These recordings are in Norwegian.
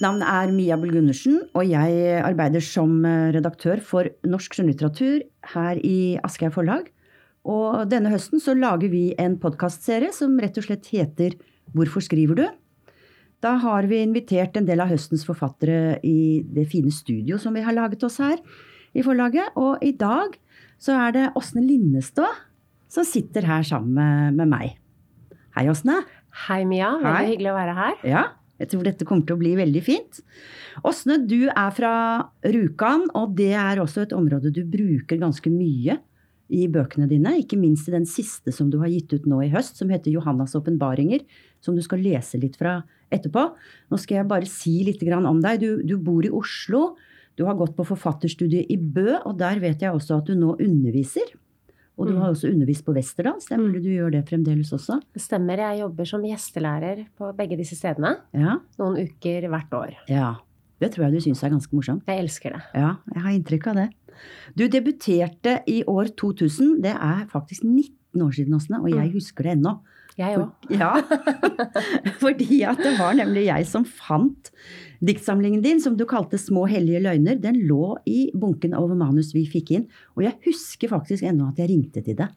Mitt navn er Mia Bull Gundersen, og jeg arbeider som eh, redaktør for norsk skjønnlitteratur her i Aschehoug forlag. Og denne høsten så lager vi en podkastserie som rett og slett heter Hvorfor skriver du? Da har vi invitert en del av høstens forfattere i det fine studio som vi har laget oss her i forlaget. Og i dag så er det Åsne Linnestad som sitter her sammen med meg. Hei, Åsne. Hei, Mia. Veldig Hei. hyggelig å være her. Ja, jeg tror dette kommer til å bli veldig fint. Åsne, du er fra Rjukan, og det er også et område du bruker ganske mye i bøkene dine. Ikke minst i den siste som du har gitt ut nå i høst, som heter Johannas åpenbaringer, som du skal lese litt fra etterpå. Nå skal jeg bare si litt om deg. Du, du bor i Oslo. Du har gått på forfatterstudiet i Bø, og der vet jeg også at du nå underviser. Og du Mm. har også undervist på Westerdals. Det er mulig du gjør det fremdeles også? Det stemmer, jeg jobber som gjestelærer på begge disse stedene. Ja. Noen uker hvert år. ja. Det tror jeg du syns er ganske morsomt. Jeg elsker det. Ja, jeg har inntrykk av det. Du debuterte i år 2000. Det er faktisk 19 år siden, Åsne, og jeg Mm. husker det ennå. Jeg For- Ja, fordi at det var nemlig jeg som fant diktsamlingen din, som du kalte Små hellige løgner. Den lå i bunken over manus vi fikk inn, og jeg husker faktisk ennå at jeg ringte til deg.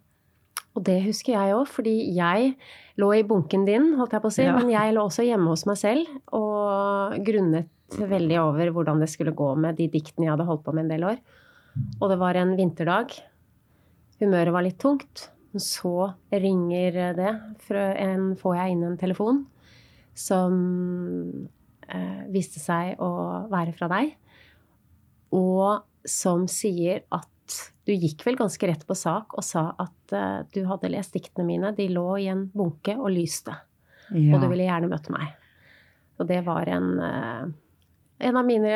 Og det husker jeg òg, fordi jeg lå i bunken din, holdt jeg på å si, Ja. men jeg lå også hjemme hos meg selv og grunnet veldig over hvordan det skulle gå med de diktene jeg hadde holdt på med en del år. Og det var en vinterdag. Humøret var litt tungt. Så ringer det. En, får jeg inn en telefon som viste seg å være fra deg. Og som sier at du gikk vel ganske rett på sak og sa at eh, du hadde lest diktene mine. De lå i en bunke og lyste. Ja. Og du ville gjerne møte meg. Og det var en, eh, en, av, mine,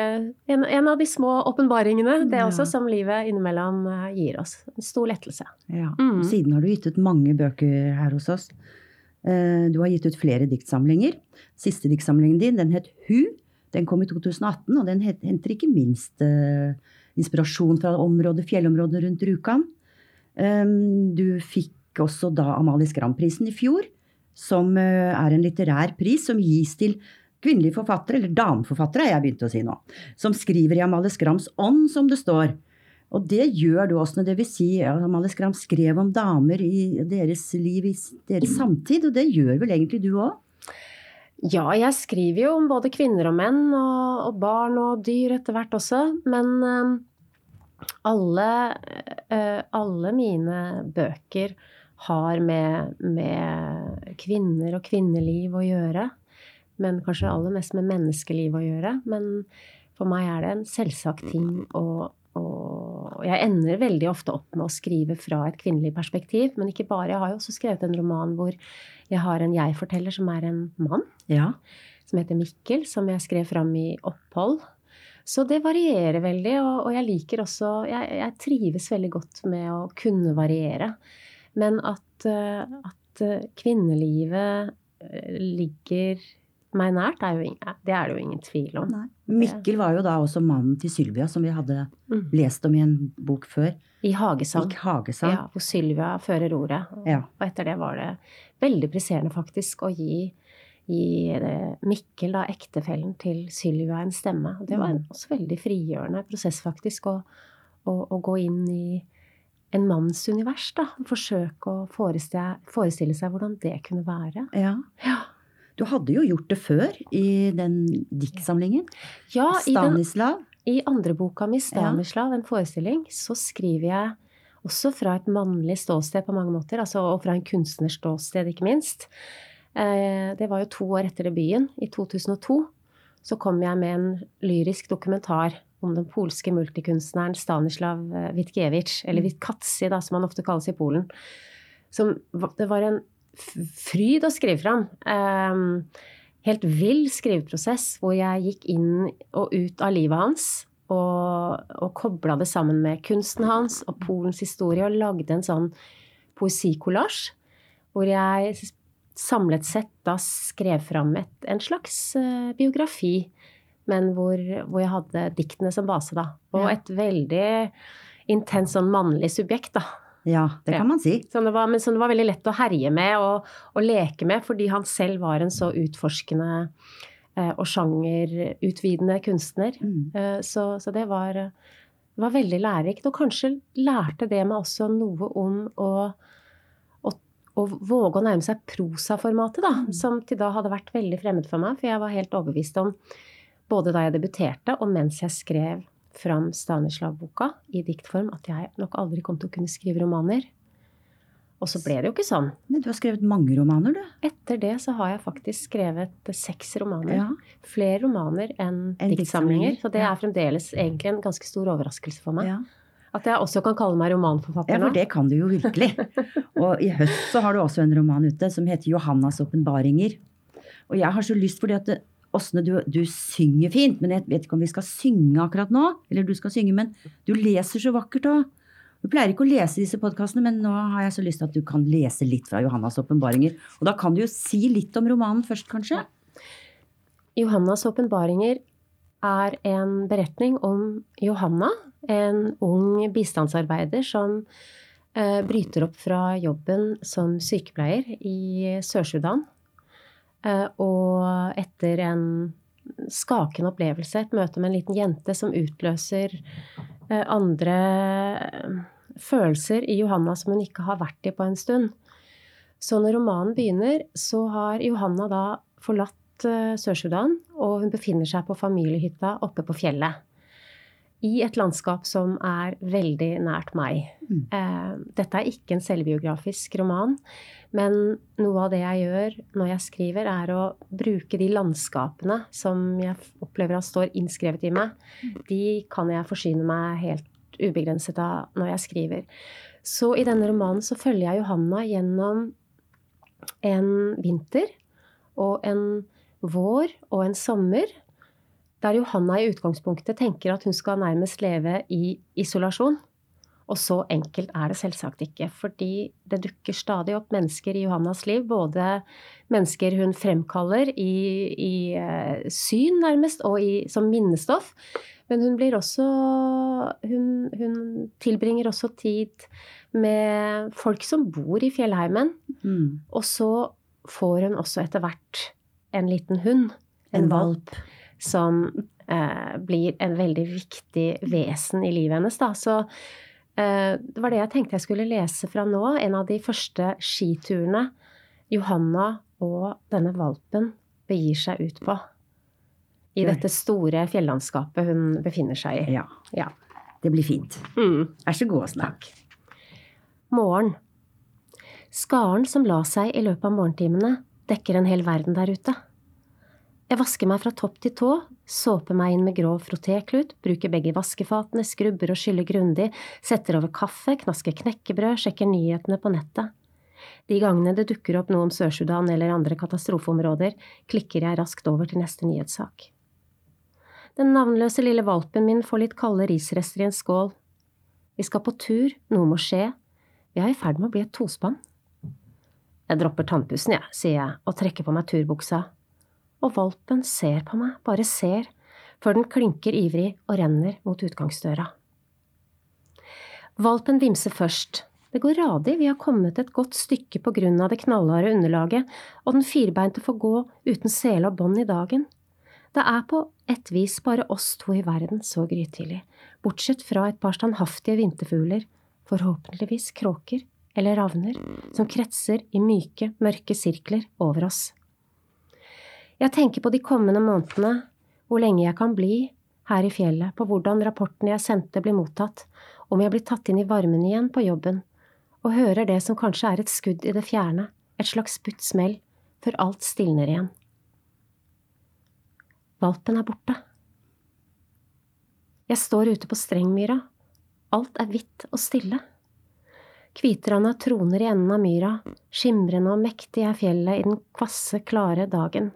en, en av de små åpenbaringene, det Ja. også, som livet innimellom eh, gir oss. En stor lettelse. Ja. Mm. Siden har du gitt ut mange bøker her hos oss. Eh, Du har gitt ut flere diktsamlinger. Siste diktsamlingen din, den het Hu. Den kom i 2018, og den henter ikke minst eh, inspirasjon fra området, fjellområdet rundt Rjukan. Um, Du fikk også da Amalie Skram-prisen i fjor, som eh, er en litterær pris som gis til kvinnelige forfattere, eller dameforfattere har jeg begynt å si nå, som skriver i Amalie Skrams ånd, som det står. Og det gjør du også, det vil si Amalie Skram skrev om damer i deres liv i deres samtid, og det gjør vel egentlig du òg? Ja, jeg skriver jo om både kvinner og menn, og, og barn og dyr etter hvert også. Men uh, alle, uh, alle mine bøker har med, med kvinner og kvinneliv å gjøre. Men kanskje aller mest med menneskeliv å gjøre. Men for meg er det en selvsagt ting å og jeg ender veldig ofte opp med å skrive fra et kvinnelig perspektiv. Men ikke bare. Jeg har jo også skrevet en roman hvor jeg har en jeg-forteller som er en mann Ja. som heter Mikkel, som jeg skrev fram i opphold. Så det varierer veldig, og, og jeg liker også jeg, jeg trives veldig godt med å kunne variere. Men at, eh, at eh, kvinnelivet eh, ligger meg nært, er jo, ing- det er det jo ingen tvil om. Nei. Mikkel var jo da også mannen til Sylvia, som vi hadde Mm. lest om i en bok før. I Hagesang. Gikk Hagesang. Ja, hvor Sylvia fører ordet. Ja. og etter det var det veldig presserende faktisk å gi, gi eh, Mikkel, da, ektefellen til Sylvia, en stemme. Det var en også veldig frigjørende prosess faktisk, å, å, å gå inn i en manns univers, da. Forsøke å forestille, forestille seg hvordan det kunne være. Ja. Ja, Du hadde jo gjort det før i den diktsamlingen. ja i, den, i andre boka mi, 'Stanislav', en forestilling, så skriver jeg også fra et mannlig ståsted på mange måter, altså, og fra en kunstners ståsted, ikke minst. Eh, det var jo to år etter debuten, i 2002. Så kom jeg med en lyrisk dokumentar om den polske multikunstneren Stanislav eh, Witkiewicz, eller Witkatzy, som han ofte kalles i Polen. Som, det var en fryd å skrive fram. Eh, helt vill skriveprosess hvor jeg gikk inn og ut av livet hans. Og, og kobla det sammen med kunsten hans og Polens historie og lagde en sånn poesikollasj. Hvor jeg samlet sett da skrev fram et, en slags eh, biografi. Men hvor, hvor jeg hadde diktene som base, da. Og et veldig intenst sånn mannlig subjekt, da. Ja, det kan man si. Som det var, men som det var veldig lett å herje med og, og leke med, fordi han selv var en så utforskende eh, og sjangerutvidende kunstner. Mm. Eh, så, så det var, var veldig lærerikt. Og kanskje lærte det meg også noe om å, å, å våge å nærme seg prosaformatet, da. Mm. Som til da hadde vært veldig fremmed for meg. For jeg var helt overbevist om, både da jeg debuterte og mens jeg skrev fram Stanislav-boka i diktform, at jeg nok aldri kom til å kunne skrive romaner. Og så ble det jo ikke sånn. Men Du har skrevet mange romaner, du. Etter det så har jeg faktisk skrevet seks romaner. Ja. Flere romaner enn en diktsamlinger. Så det ja. er fremdeles egentlig en ganske stor overraskelse for meg. Ja. At jeg også kan kalle meg romanforfatter nå. ja, for det kan du jo virkelig. Og i høst så har du også en roman ute som heter 'Johannas åpenbaringer'. Og jeg har så lyst, fordi at Åsne, du, du synger fint, men jeg vet ikke om vi skal synge akkurat nå. Eller du skal synge, men du leser så vakkert òg. Du pleier ikke å lese disse podkastene, men nå har jeg så lyst til at du kan lese litt fra Johannas åpenbaringer. Og da kan du jo si litt om romanen først, kanskje? Johannas åpenbaringer er en beretning om Johanna, en ung bistandsarbeider som eh, bryter opp fra jobben som sykepleier i Sør-Sudan. Eh, og etter en skakende opplevelse, et møte med en liten jente som utløser eh, andre eh, følelser i Johanna som hun ikke har vært i på en stund. Så når romanen begynner, så har Johanna da forlatt Sør-Sudan, og hun befinner seg på familiehytta oppe på fjellet. I et landskap som er veldig nært meg. Mm. Eh, dette er ikke en selvbiografisk roman, men noe av det jeg gjør når jeg skriver, er å bruke de landskapene som jeg opplever at står innskrevet i meg. De kan jeg forsyne meg helt ubegrenset av når jeg skriver. Så i denne romanen så følger jeg Johanna gjennom en vinter og en vår og en sommer der Johanna i utgangspunktet tenker at hun skal nærmest leve i isolasjon. Og så enkelt er det selvsagt ikke, fordi det dukker stadig opp mennesker i Johannas liv. Både mennesker hun fremkaller i, i eh, syn, nærmest, og i, som minnestoff. Men hun blir også hun, hun tilbringer også tid med folk som bor i fjellheimen. Mm. Og så får hun også etter hvert en liten hund. En, valp. Som eh, blir en veldig viktig vesen i livet hennes. Da. Så eh, det var det jeg tenkte jeg skulle lese fra nå. En av de første skiturene Johanna og denne valpen begir seg ut på. I dette store fjellandskapet hun befinner seg i. Ja. Ja. Det blir fint. Mm. Vær så god, snakk. Morgen. Skaren som la seg i løpet av morgentimene, dekker en hel verden der ute. Jeg vasker meg fra topp til tå, såper meg inn med grov frottéklut, bruker begge vaskefatene, skrubber og skyller grundig, setter over kaffe, knasker knekkebrød, sjekker nyhetene på nettet. De gangene det dukker opp noe om Sør-Sudan eller andre katastrofeområder, klikker jeg raskt over til neste nyhetssak. Den navnløse lille valpen min får litt kalde risrester i en skål. Vi skal på tur, noe må skje, vi er i ferd med å bli et tospann. Jeg dropper tannpussen, jeg, sier jeg og trekker på meg turbuksa. Og valpen ser på meg, bare ser, før den klinker ivrig og renner mot utgangsdøra. Valpen vimser først. Det går radig, vi har kommet et godt stykke på grunn av det knallharde underlaget, og den firbeinte får gå uten sele og bånd i dagen. Det er på et vis bare oss to i verden så grytidlig, bortsett fra et par standhaftige vinterfugler, forhåpentligvis kråker eller ravner, som kretser i myke, mørke sirkler over oss. Jeg tenker på de kommende månedene, hvor lenge jeg kan bli her i fjellet, på hvordan rapportene jeg sendte blir mottatt, om jeg blir tatt inn i varmen igjen på jobben, og hører det som kanskje er et skudd i det fjerne, et slags butt smell, før alt stilner igjen. Valpen er borte. Jeg står ute på Strengmyra. Alt er hvitt og stille. Kvitranda troner i enden av myra, skimrende og mektig er fjellet i den kvasse, klare dagen.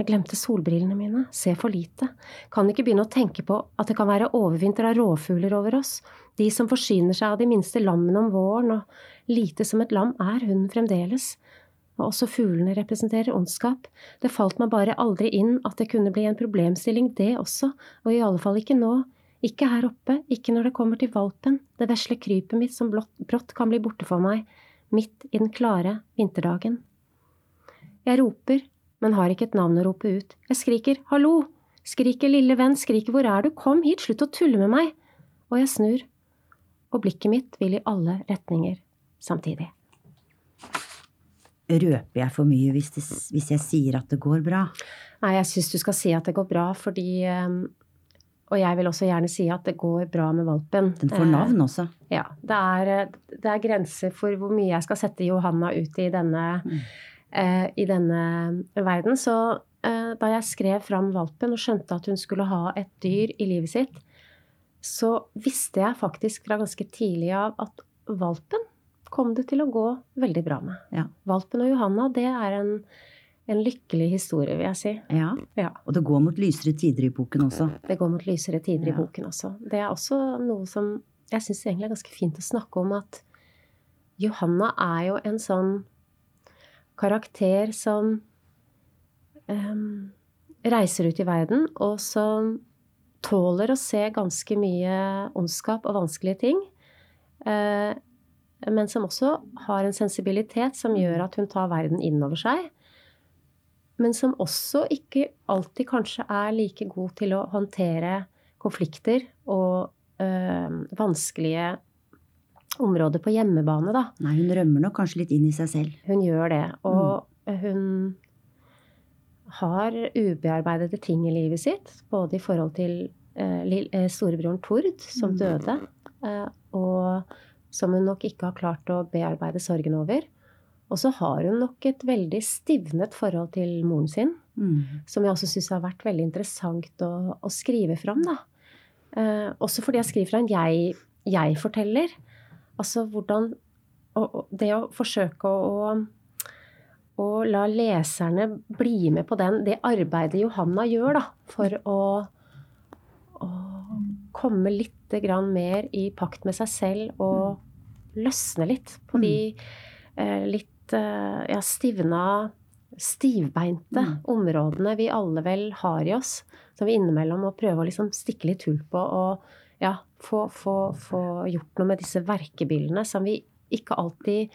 Jeg glemte solbrillene mine, ser for lite, kan ikke begynne å tenke på at det kan være overvinter av rovfugler over oss, de som forsyner seg av de minste lammene om våren, og lite som et lam er hunden fremdeles, og også fuglene representerer ondskap, det falt meg bare aldri inn at det kunne bli en problemstilling det også, og i alle fall ikke nå, ikke her oppe, ikke når det kommer til valpen, det vesle krypet mitt som brått kan bli borte for meg, midt i den klare vinterdagen. Jeg roper, men har ikke et navn å rope ut. Jeg skriker 'hallo', skriker 'lille venn', skriker 'hvor er du', kom hit, slutt å tulle med meg. Og jeg snur, og blikket mitt vil i alle retninger samtidig. Røper jeg for mye hvis, det, hvis jeg sier at det går bra? Nei, jeg syns du skal si at det går bra, fordi um, Og jeg vil også gjerne si at det går bra med valpen. Den får navn også. Eh, ja. Det er, det er, grenser for hvor mye jeg skal sette Johanna ut i denne, mm. Uh, i denne verden. Så uh, da jeg skrev fram valpen og skjønte at hun skulle ha et dyr i livet sitt, så visste jeg faktisk fra ganske tidlig av at valpen kom det til å gå veldig bra med. Ja. Valpen og Johanna, det er en, en, lykkelig historie, vil jeg si. Ja. ja. Og det går mot lysere tider i boken også. Det går mot lysere tider ja. i boken også. Det er også noe som jeg syns egentlig er ganske fint å snakke om, at Johanna er jo en sånn karakter som um, reiser ut i verden, og som tåler å se ganske mye ondskap og vanskelige ting. Uh, men som også har en sensibilitet som gjør at hun tar verden innover seg. Men som også ikke alltid kanskje er like god til å håndtere konflikter og øh, vanskelige områder på hjemmebane, da. Nei, hun rømmer nok kanskje litt inn i seg selv. Hun gjør det. Og mm. hun har ubearbeidede ting i livet sitt. Både i forhold til eh, storebroren Tord, som mm. døde, eh, og som hun nok ikke har klart å bearbeide sorgen over. Og så har hun nok et veldig stivnet forhold til moren sin, mm. som jeg også syns har vært veldig interessant å, å skrive fram. Da. Eh, også fordi jeg skriver fra en jeg-forteller. Jeg altså hvordan og, Det å forsøke å, å, la leserne bli med på den, det arbeidet Johanna gjør da, for å, å komme litt mer i pakt med seg selv og løsne litt på de eh, litt eh, ja, stivna, stivbeinte mm. områdene vi alle vel har i oss. Som vi innimellom må prøve å liksom stikke litt hull på og ja, få, få, få gjort noe med disse verkebildene som vi ikke alltid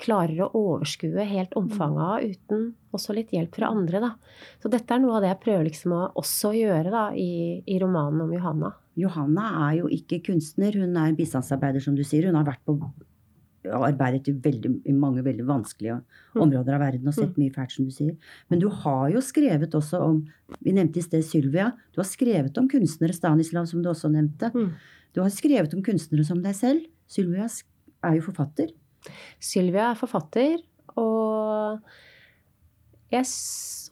klarer å overskue helt omfanget av uten også litt hjelp fra andre. Da. Så dette er noe av det jeg prøver liksom å også gjøre da, i, i, romanen om Johanna. Johanna er jo ikke kunstner, hun er bistandsarbeider, som du sier. Hun har vært på arbeidet i, veldig, i mange veldig vanskelige mm. områder av verden og sett mm. mye fælt, som du sier. Men du har jo skrevet også om Vi nevnte i sted Sylvia. Du har skrevet om kunstnere, Stanislav, som du også nevnte. Mm. Du har skrevet om kunstnere som deg selv. Sylvia er jo forfatter. Sylvia er forfatter, og jeg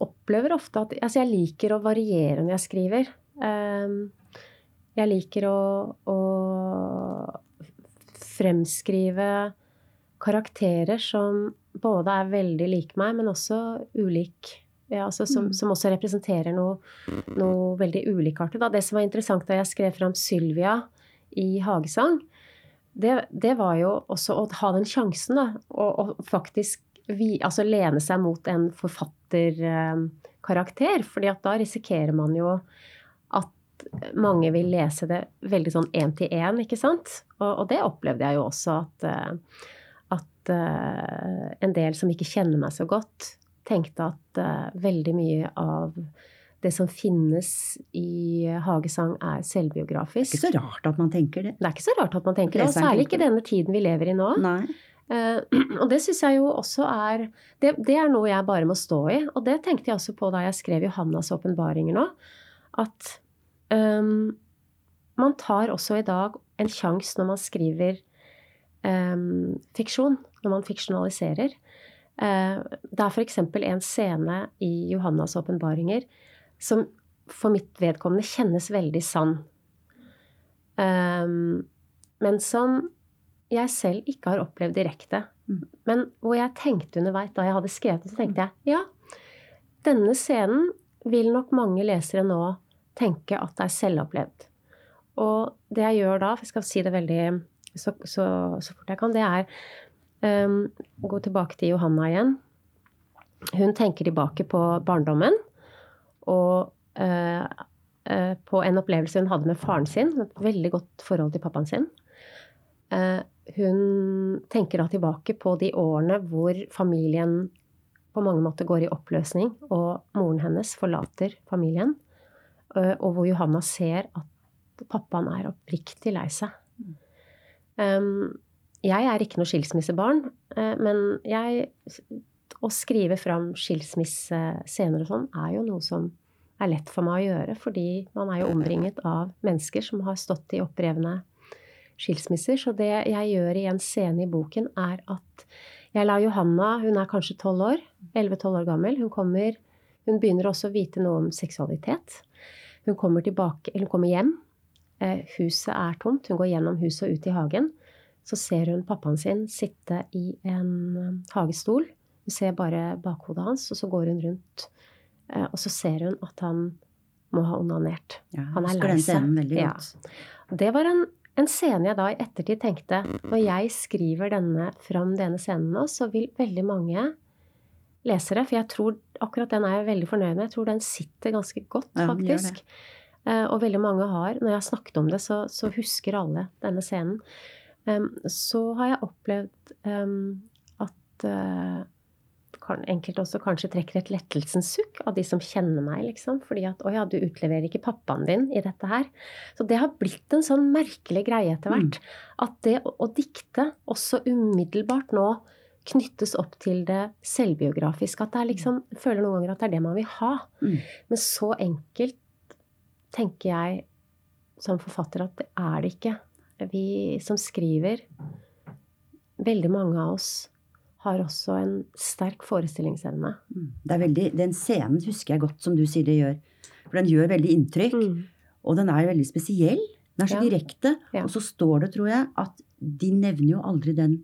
opplever ofte at Altså, jeg liker å variere når jeg skriver. Ehm, jeg liker å, å fremskrive karakterer som både er veldig like meg, men også ulik. Ja, altså som, mm. som, også representerer noe, noe veldig ulikartet. Det som var interessant da jeg skrev fram Sylvia i Hagesang, det, det, var jo også å ha den sjansen, da. Og, faktisk vi, altså lene seg mot en forfatterkarakter. Eh, fordi at da risikerer man jo at mange vil lese det veldig sånn én til én, ikke sant? Og, og, det opplevde jeg jo også at, eh, at uh, en del som ikke kjenner meg så godt, tenkte at uh, veldig mye av det som finnes i Hagesang, er selvbiografisk. Det er ikke så rart at man tenker det. Det er ikke så rart at man tenker det, og særlig ikke denne tiden vi lever i nå. Nei. Uh, og det syns jeg jo også er det, det, er noe jeg bare må stå i. Og det tenkte jeg også på da jeg skrev Johannas åpenbaringer nå. At um, man tar også i dag en sjanse når man skriver um, fiksjon, når man fiksjonaliserer. Uh, det er f.eks. en scene i Johannas åpenbaringer som for mitt vedkommende kjennes veldig sann. Um, men som jeg selv ikke har opplevd direkte. Mm. Men hvor jeg tenkte underveis da jeg hadde skrevet det, så tenkte jeg ja, denne scenen vil nok mange lesere nå tenke at det er selvopplevd. Og det jeg gjør da, for jeg skal si det veldig så, så, så fort jeg kan, det er um, gå tilbake til Johanna igjen. Hun tenker tilbake på barndommen og uh, uh, på en opplevelse hun hadde med faren sin, et veldig godt forhold til pappaen sin. Uh, hun tenker da tilbake på de årene hvor familien på mange måter går i oppløsning, og moren hennes forlater familien. Og hvor Johanna ser at pappaen er oppriktig lei seg. Um, jeg er ikke noe skilsmissebarn, uh, men jeg Å skrive fram skilsmissescener og sånn er jo noe som er lett for meg å gjøre, fordi man er jo omringet av mennesker som har stått i opprevne skilsmisser. Så det jeg gjør i en scene i boken, er at jeg lar Johanna, hun er kanskje 12 år, 11-12 år gammel, hun kommer Hun begynner også å vite noe om seksualitet. Hun kommer, tilbake, hun kommer hjem. Eh, huset er tomt. Hun går gjennom huset og ut i hagen. Så ser hun pappaen sin sitte i en eh, hagestol. Hun ser bare bakhodet hans, og så går hun rundt. Eh, og så ser hun at han må ha onanert. Ja, Han er lei seg. Ja. Det var en, en scene jeg da i ettertid tenkte Når jeg skriver denne fram denne scenen nå, så vil veldig mange lesere For jeg tror akkurat den er jeg veldig fornøyd med. Jeg tror den sitter ganske godt, faktisk. Ja, og veldig mange har Når jeg har snakket om det, så, så husker alle denne scenen. Så har jeg opplevd at eh, enkelte også kanskje trekker et lettelsens sukk av de som kjenner meg, liksom. Fordi at 'å ja, du utleverer ikke pappaen din i dette her'. Så det har blitt en sånn merkelig greie etter hvert. At det å, å dikte også umiddelbart nå knyttes opp til det selvbiografiske. At er liksom føler noen ganger at det er det man vil ha. Mm. Men så enkelt tenker jeg som forfatter at det er det ikke. Vi som skriver, veldig mange av oss har også en sterk forestillingsevne. Mm. Det er veldig, den scenen husker jeg godt, som du sier det gjør. For den gjør veldig inntrykk. Og den er veldig spesiell. Den er så Ja. direkte. Ja. Og så står det, tror jeg, at de nevner jo aldri den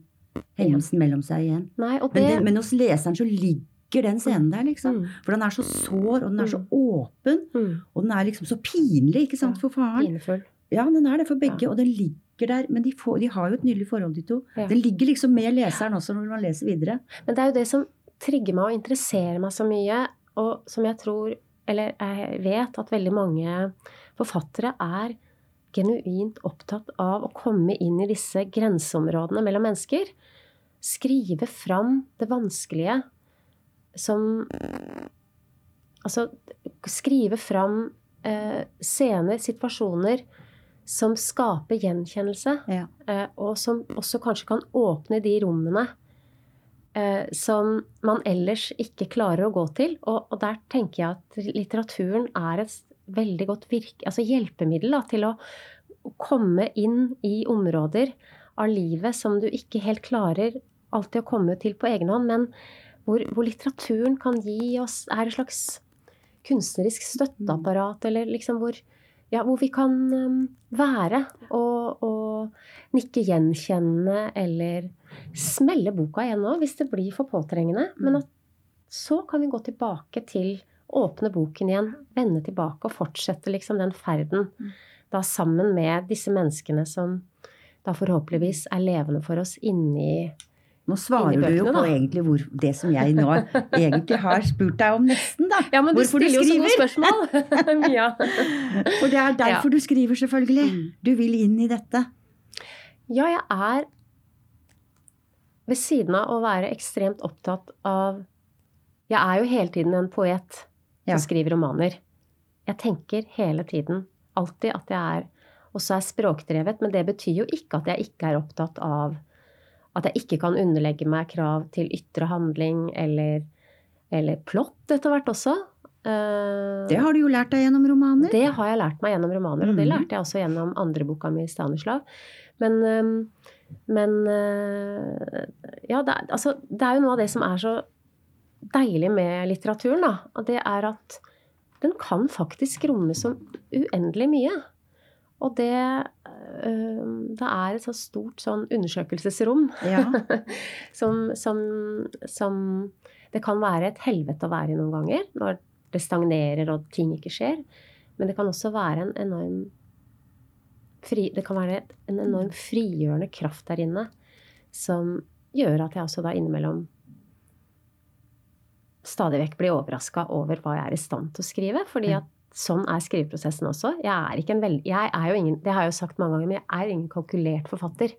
hendelsen mellom seg igjen. Nei, og Men, det det, men hos leseren så ligger den scenen der, liksom. Mm. For den er så sår, og den er så åpen. Mm. Og den er liksom så pinlig, ikke sant, for faren. Pinefull. Ja, den er det for begge, Ja. og den ligger der. Men de, får, de har jo et nydelig forhold, de to. Ja. Det ligger liksom med leseren også når man leser videre. Men det er jo det som trigger meg og interesserer meg så mye, og som jeg tror, eller jeg vet at veldig mange forfattere er genuint opptatt av å komme inn i disse grenseområdene mellom mennesker. Skrive fram det vanskelige som Altså skrive fram eh, scener, situasjoner, som skaper gjenkjennelse. Ja. Eh, og som også kanskje kan åpne de rommene eh, som man ellers ikke klarer å gå til. Og, og der tenker jeg at litteraturen er et veldig godt virke, altså hjelpemiddel da, til å komme inn i områder av livet som du ikke helt klarer alltid å komme til på egen hånd, men hvor, hvor litteraturen kan gi oss er et slags kunstnerisk støtteapparat, eller liksom hvor, ja, hvor vi kan um, være og, og nikke gjenkjennende eller smelle boka igjen nå hvis det blir for påtrengende. Men at så kan vi gå tilbake til åpne boken igjen, vende tilbake og fortsette liksom den ferden da sammen med disse menneskene som da forhåpentligvis er levende for oss inni Nå svarer du jo på da. egentlig hvor, det som jeg nå egentlig har spurt deg om nesten, da. Ja, men Hvorfor du du stiller jo så gode spørsmål! ja. For det er derfor du skriver, selvfølgelig. Mm. Du vil inn i dette. ja, jeg er ved siden av å være ekstremt opptatt av Jeg er jo hele tiden en poet som Ja. skriver romaner. Jeg tenker hele tiden, alltid, at jeg er også er språkdrevet. Men det betyr jo ikke at jeg ikke er opptatt av At jeg ikke kan underlegge meg krav til ytre handling eller, eller plott etter hvert også. Eh, Det har du jo lært deg gjennom romaner. Det har jeg lært meg gjennom romaner, og det Mhm. lærte jeg også gjennom andre boka mi, 'Stanislav'. Men, øhm, men øh, Ja, det er, altså, det er jo noe av det som er så deilig med litteraturen, da. Og det er at den kan faktisk romme så uendelig mye. Og det øh, Det er et så stort sånn undersøkelsesrom Ja. som, som, som Det kan være et helvete å være i noen ganger, når det stagnerer og ting ikke skjer. Men det kan også være en enorm fri, Det kan være en enorm frigjørende kraft der inne som gjør at jeg også da innimellom stadig vekk blir overraska over hva jeg er i stand til å skrive. fordi at sånn er skriveprosessen også. Jeg er, ikke en veld, jeg er jo ingen, det har jeg jo sagt mange ganger, men jeg er ingen kalkulert forfatter.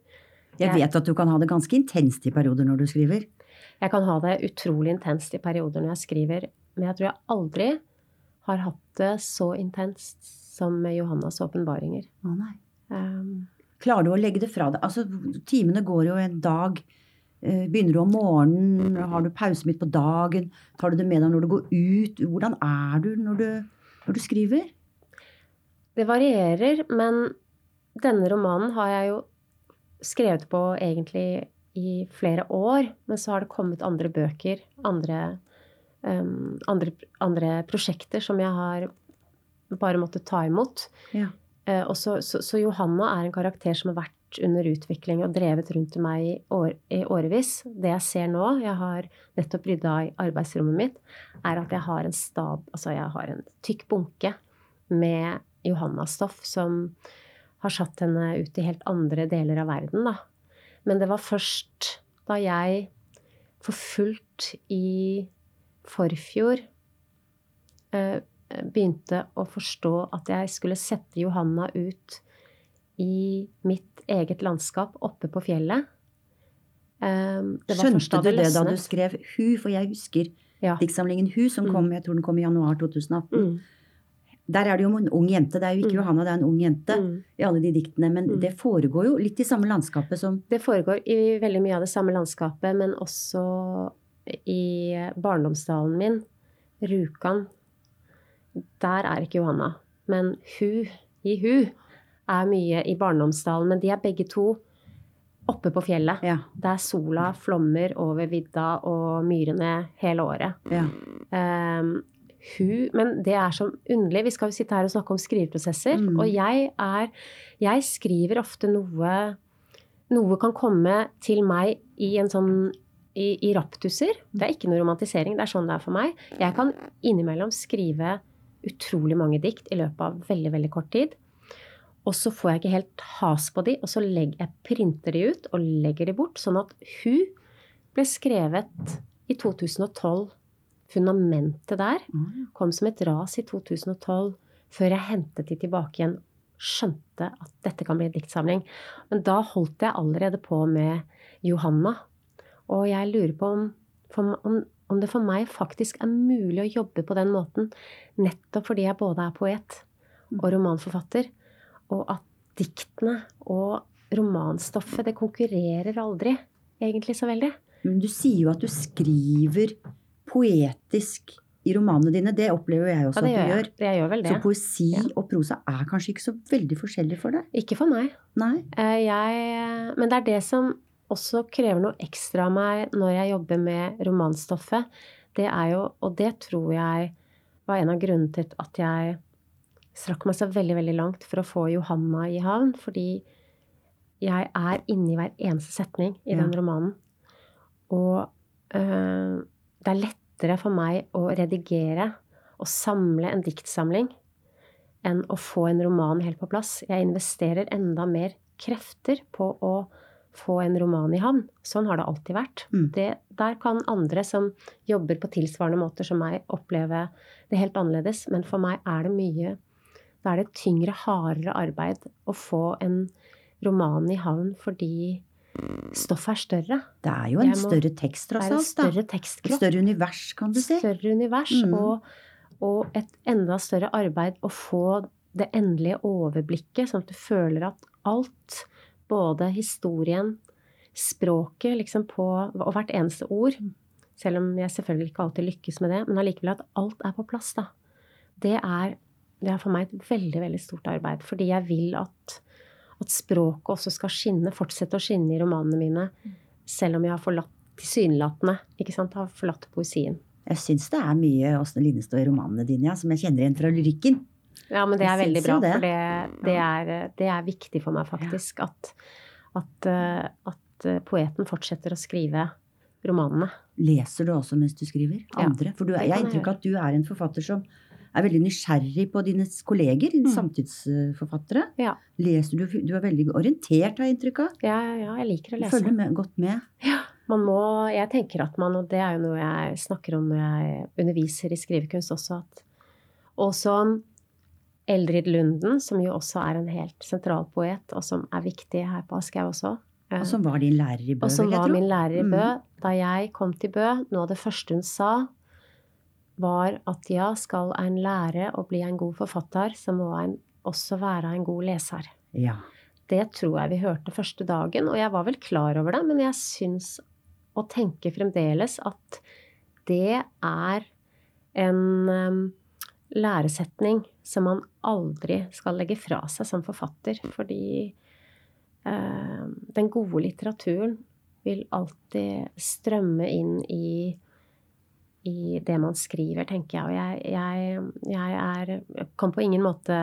Jeg vet at du kan ha det ganske intenst i perioder når du skriver. Jeg kan ha det utrolig intenst i perioder når jeg skriver, men jeg tror jeg aldri har hatt det så intenst som med Johannas åpenbaringer. Å nei. Um, Klarer du å legge det fra deg? Altså, timene går jo en dag. Eh, Begynner du om morgenen? Har du pause midt på dagen? Tar du det med deg når du går ut? Hvordan er du når du, når du skriver? det varierer, men denne romanen har jeg jo skrevet på egentlig i flere år. Men så har det kommet andre bøker, andre, um, andre, andre prosjekter som jeg har bare måttet ta imot. Ja. Uh, og så, så, så Johanna er en karakter som har vært under utvikling og drevet rundt meg i, år, i årevis. Det jeg ser nå, jeg har nettopp rydda i arbeidsrommet mitt, er at jeg har en stab, altså jeg har en tykk bunke med Johanna-stoff som har satt henne ut i helt andre deler av verden, da. Men det var først da jeg for fullt i forfjor eh, begynte å forstå at jeg skulle sette Johanna ut i mitt eget landskap oppe på fjellet. Eh, det var Skjønte du det da du skrev Hu? For jeg husker Ja. diktsamlingen Hu, som Mm. kom, jeg tror den kom i januar 2018. Mm, Der er det jo en ung jente. Det er jo ikke Mm. Johanna, det er en ung jente mm. i alle de diktene. Men Mm. det foregår jo litt i samme landskapet som Det foregår i veldig mye av det samme landskapet, men også i barndomsdalen min, Rjukan. Der er ikke Johanna. Men Hu, i Hu, er mye i barndomsdalen. Men de er begge to oppe på fjellet. Ja. Der sola flommer over vidda og myrene hele året. ja. Um, hun, men det er så underlig. Vi skal jo sitte her og snakke om skriveprosesser. Mm. Og jeg er Jeg skriver ofte noe Noe kan komme til meg i en sånn i, i raptuser. Det er ikke noe romantisering, det er sånn det er for meg. Jeg kan innimellom skrive utrolig mange dikt i løpet av veldig, veldig kort tid. Og så får jeg ikke helt has på de, og så legger jeg printer de ut og legger de bort. Sånn at hun ble skrevet i 2012. Fundamentet der Mm. kom som et ras i 2012, før jeg hentet de tilbake igjen. Skjønte at dette kan bli en diktsamling. Men da holdt jeg allerede på med Johanna. Og jeg lurer på om, om, om det for meg faktisk er mulig å jobbe på den måten, nettopp fordi jeg både er poet og romanforfatter, og at diktene og romanstoffet, det konkurrerer aldri egentlig så veldig. Men du sier jo at du skriver poetisk i romanene dine. Det opplever jeg også Ja, at gjør du jeg. gjør. Jeg gjør vel det. Så poesi Ja. og prosa er kanskje ikke så veldig forskjellig for deg? Ikke for meg. Nei? Eh, Jeg, men det er det som også krever noe ekstra av meg når jeg jobber med romanstoffet. Det er jo, og det tror jeg var en av grunnene til at jeg strakk meg så veldig, veldig langt for å få Johanna i havn. Fordi jeg er inni hver eneste setning i Ja. den romanen. Og øh, det er lettere for meg å redigere og samle en diktsamling enn å få en roman helt på plass. Jeg investerer enda mer krefter på å få en roman i havn. Sånn har det alltid vært. Mm. Det, der kan andre som jobber på tilsvarende måter som meg, oppleve det helt annerledes. Men for meg er det mye Da er det tyngre, hardere arbeid å få en roman i havn fordi stoffet er større. Det er jo en må- større tekst, Det tross er en alt. større Et tekstkropp større univers, kan du si. større univers Mm. og, og et enda større arbeid å få det endelige overblikket, sånn at du føler at alt, både historien, språket, liksom på Og hvert eneste ord, selv om jeg selvfølgelig ikke alltid lykkes med det, men allikevel at alt er på plass, da. Det er, det er for meg et veldig, veldig stort arbeid. Fordi jeg vil at, at språket også skal skinne, fortsette å skinne i romanene mine, selv om jeg har forlatt tilsynelatende, ikke sant, har forlatt poesien. Jeg syns det er mye Åsne Linnestad i romanene dine ja, som jeg kjenner igjen fra lyrikken. Ja, men det er veldig bra, det. for det, det, er, det er viktig for meg faktisk at, at, eh, at eh, poeten fortsetter å skrive romanene. Leser du også mens du skriver? Ja, Andre? For du, jeg har inntrykk av at du er en forfatter som er veldig nysgjerrig på dine kolleger, dine Mm. samtidsforfattere. Ja. Leser du, du er veldig orientert, har jeg inntrykk av. Ja, ja, ja, jeg liker å lese. følger med, godt med. Man må, jeg tenker at man, og det er jo noe jeg snakker om når jeg underviser i skrivekunst også, at også Eldrid Lunden, som jo også er en helt sentral poet, og som er viktig her på Aschehoug også, Og som var din lærer i Bø, vil jeg tro. og som var min lærer i Mm. Bø. Da jeg kom til Bø, noe av det første hun sa, var at ja, skal en lære å bli en god forfatter, så må en også være en god leser. Ja. Det tror jeg vi hørte første dagen, og jeg var vel klar over det, men jeg syns og tenker fremdeles at det er en um, læresetning som man aldri skal legge fra seg som forfatter, fordi eh, den gode litteraturen vil alltid strømme inn i, i det man skriver, tenker jeg. Og jeg, jeg, jeg er kan på ingen måte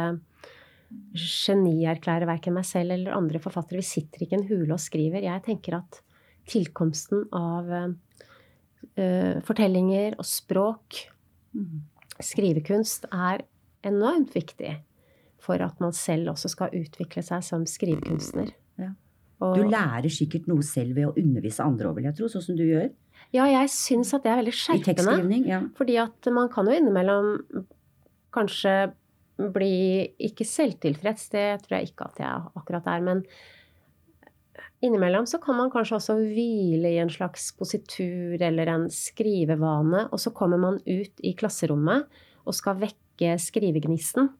genierklære verken meg selv eller andre forfattere. Vi sitter ikke i en hule og skriver. Jeg tenker at tilkomsten av uh, fortellinger og språk, Mm. skrivekunst, er enormt viktig for at man selv også skal utvikle seg som skrivekunstner. Ja. Du lærer sikkert noe selv ved å undervise andre òg, vil jeg tro, sånn som du gjør. Ja, jeg syns at det er veldig skjerpende. Ja. Fordi at man kan jo innimellom kanskje bli ikke selvtilfreds, det tror jeg ikke at jeg akkurat er, men innimellom så kan man kanskje også hvile i en slags positur eller en skrivevane, og så kommer man ut i klasserommet og skal vekke skrivegnisten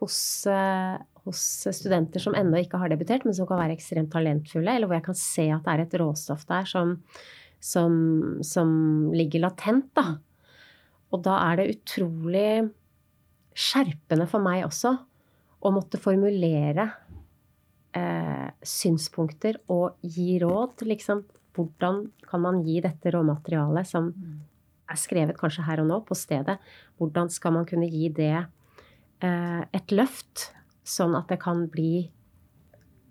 hos, eh, hos studenter som ennå ikke har debutert, men som kan være ekstremt talentfulle, eller hvor jeg kan se at det er et råstoff der som, som, som ligger latent, da. Og da er det utrolig skjerpende for meg også å måtte formulere eh, synspunkter og gi råd. Liksom, hvordan kan man gi dette råmaterialet som er skrevet kanskje her og nå, på stedet? Hvordan skal man kunne gi det eh, et løft, sånn at det kan bli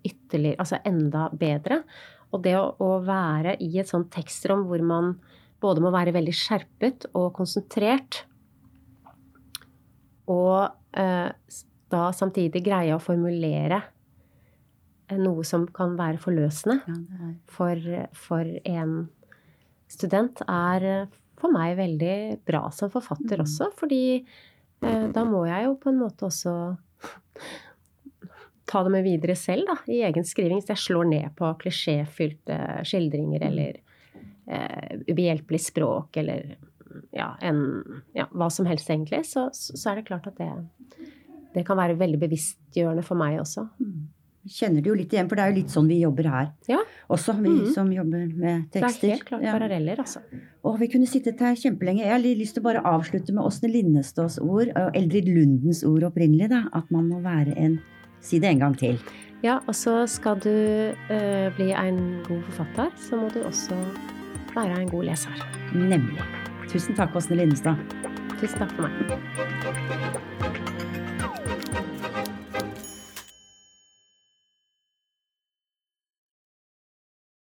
ytterligere, altså enda bedre? Og det å, å være i et sånt tekstrom hvor man både må være veldig skjerpet og konsentrert, og eh, da samtidig greie å formulere eh, noe som kan være forløsende Ja, for, for en student, er eh, for meg veldig bra som forfatter Mm. også. Fordi eh, da må jeg jo på en måte også ta det med videre selv, da, i egen skriving. Så jeg slår ned på klisjéfylte skildringer eller eh, ubehjelpelig språk eller ja, en, ja, hva som helst, egentlig. Så, så er det klart at det, det kan være veldig bevisstgjørende for meg også. Mm. Kjenner det jo litt igjen, for det er jo litt sånn vi jobber her Ja. også, vi Mhm. som jobber med tekster. Det er helt klart paralleller, altså. Og vi kunne sittet her kjempelenge. Jeg har lyst til å bare avslutte med Åsne Linnestads ord, og Eldrid Lundens ord opprinnelig, da. At man må være en Si det en gang til. Ja, og så skal du uh, bli en god forfatter, så må du også være en god leser. Nemlig. Tusen takk, Åsne Lindestad. Tusen takk for meg.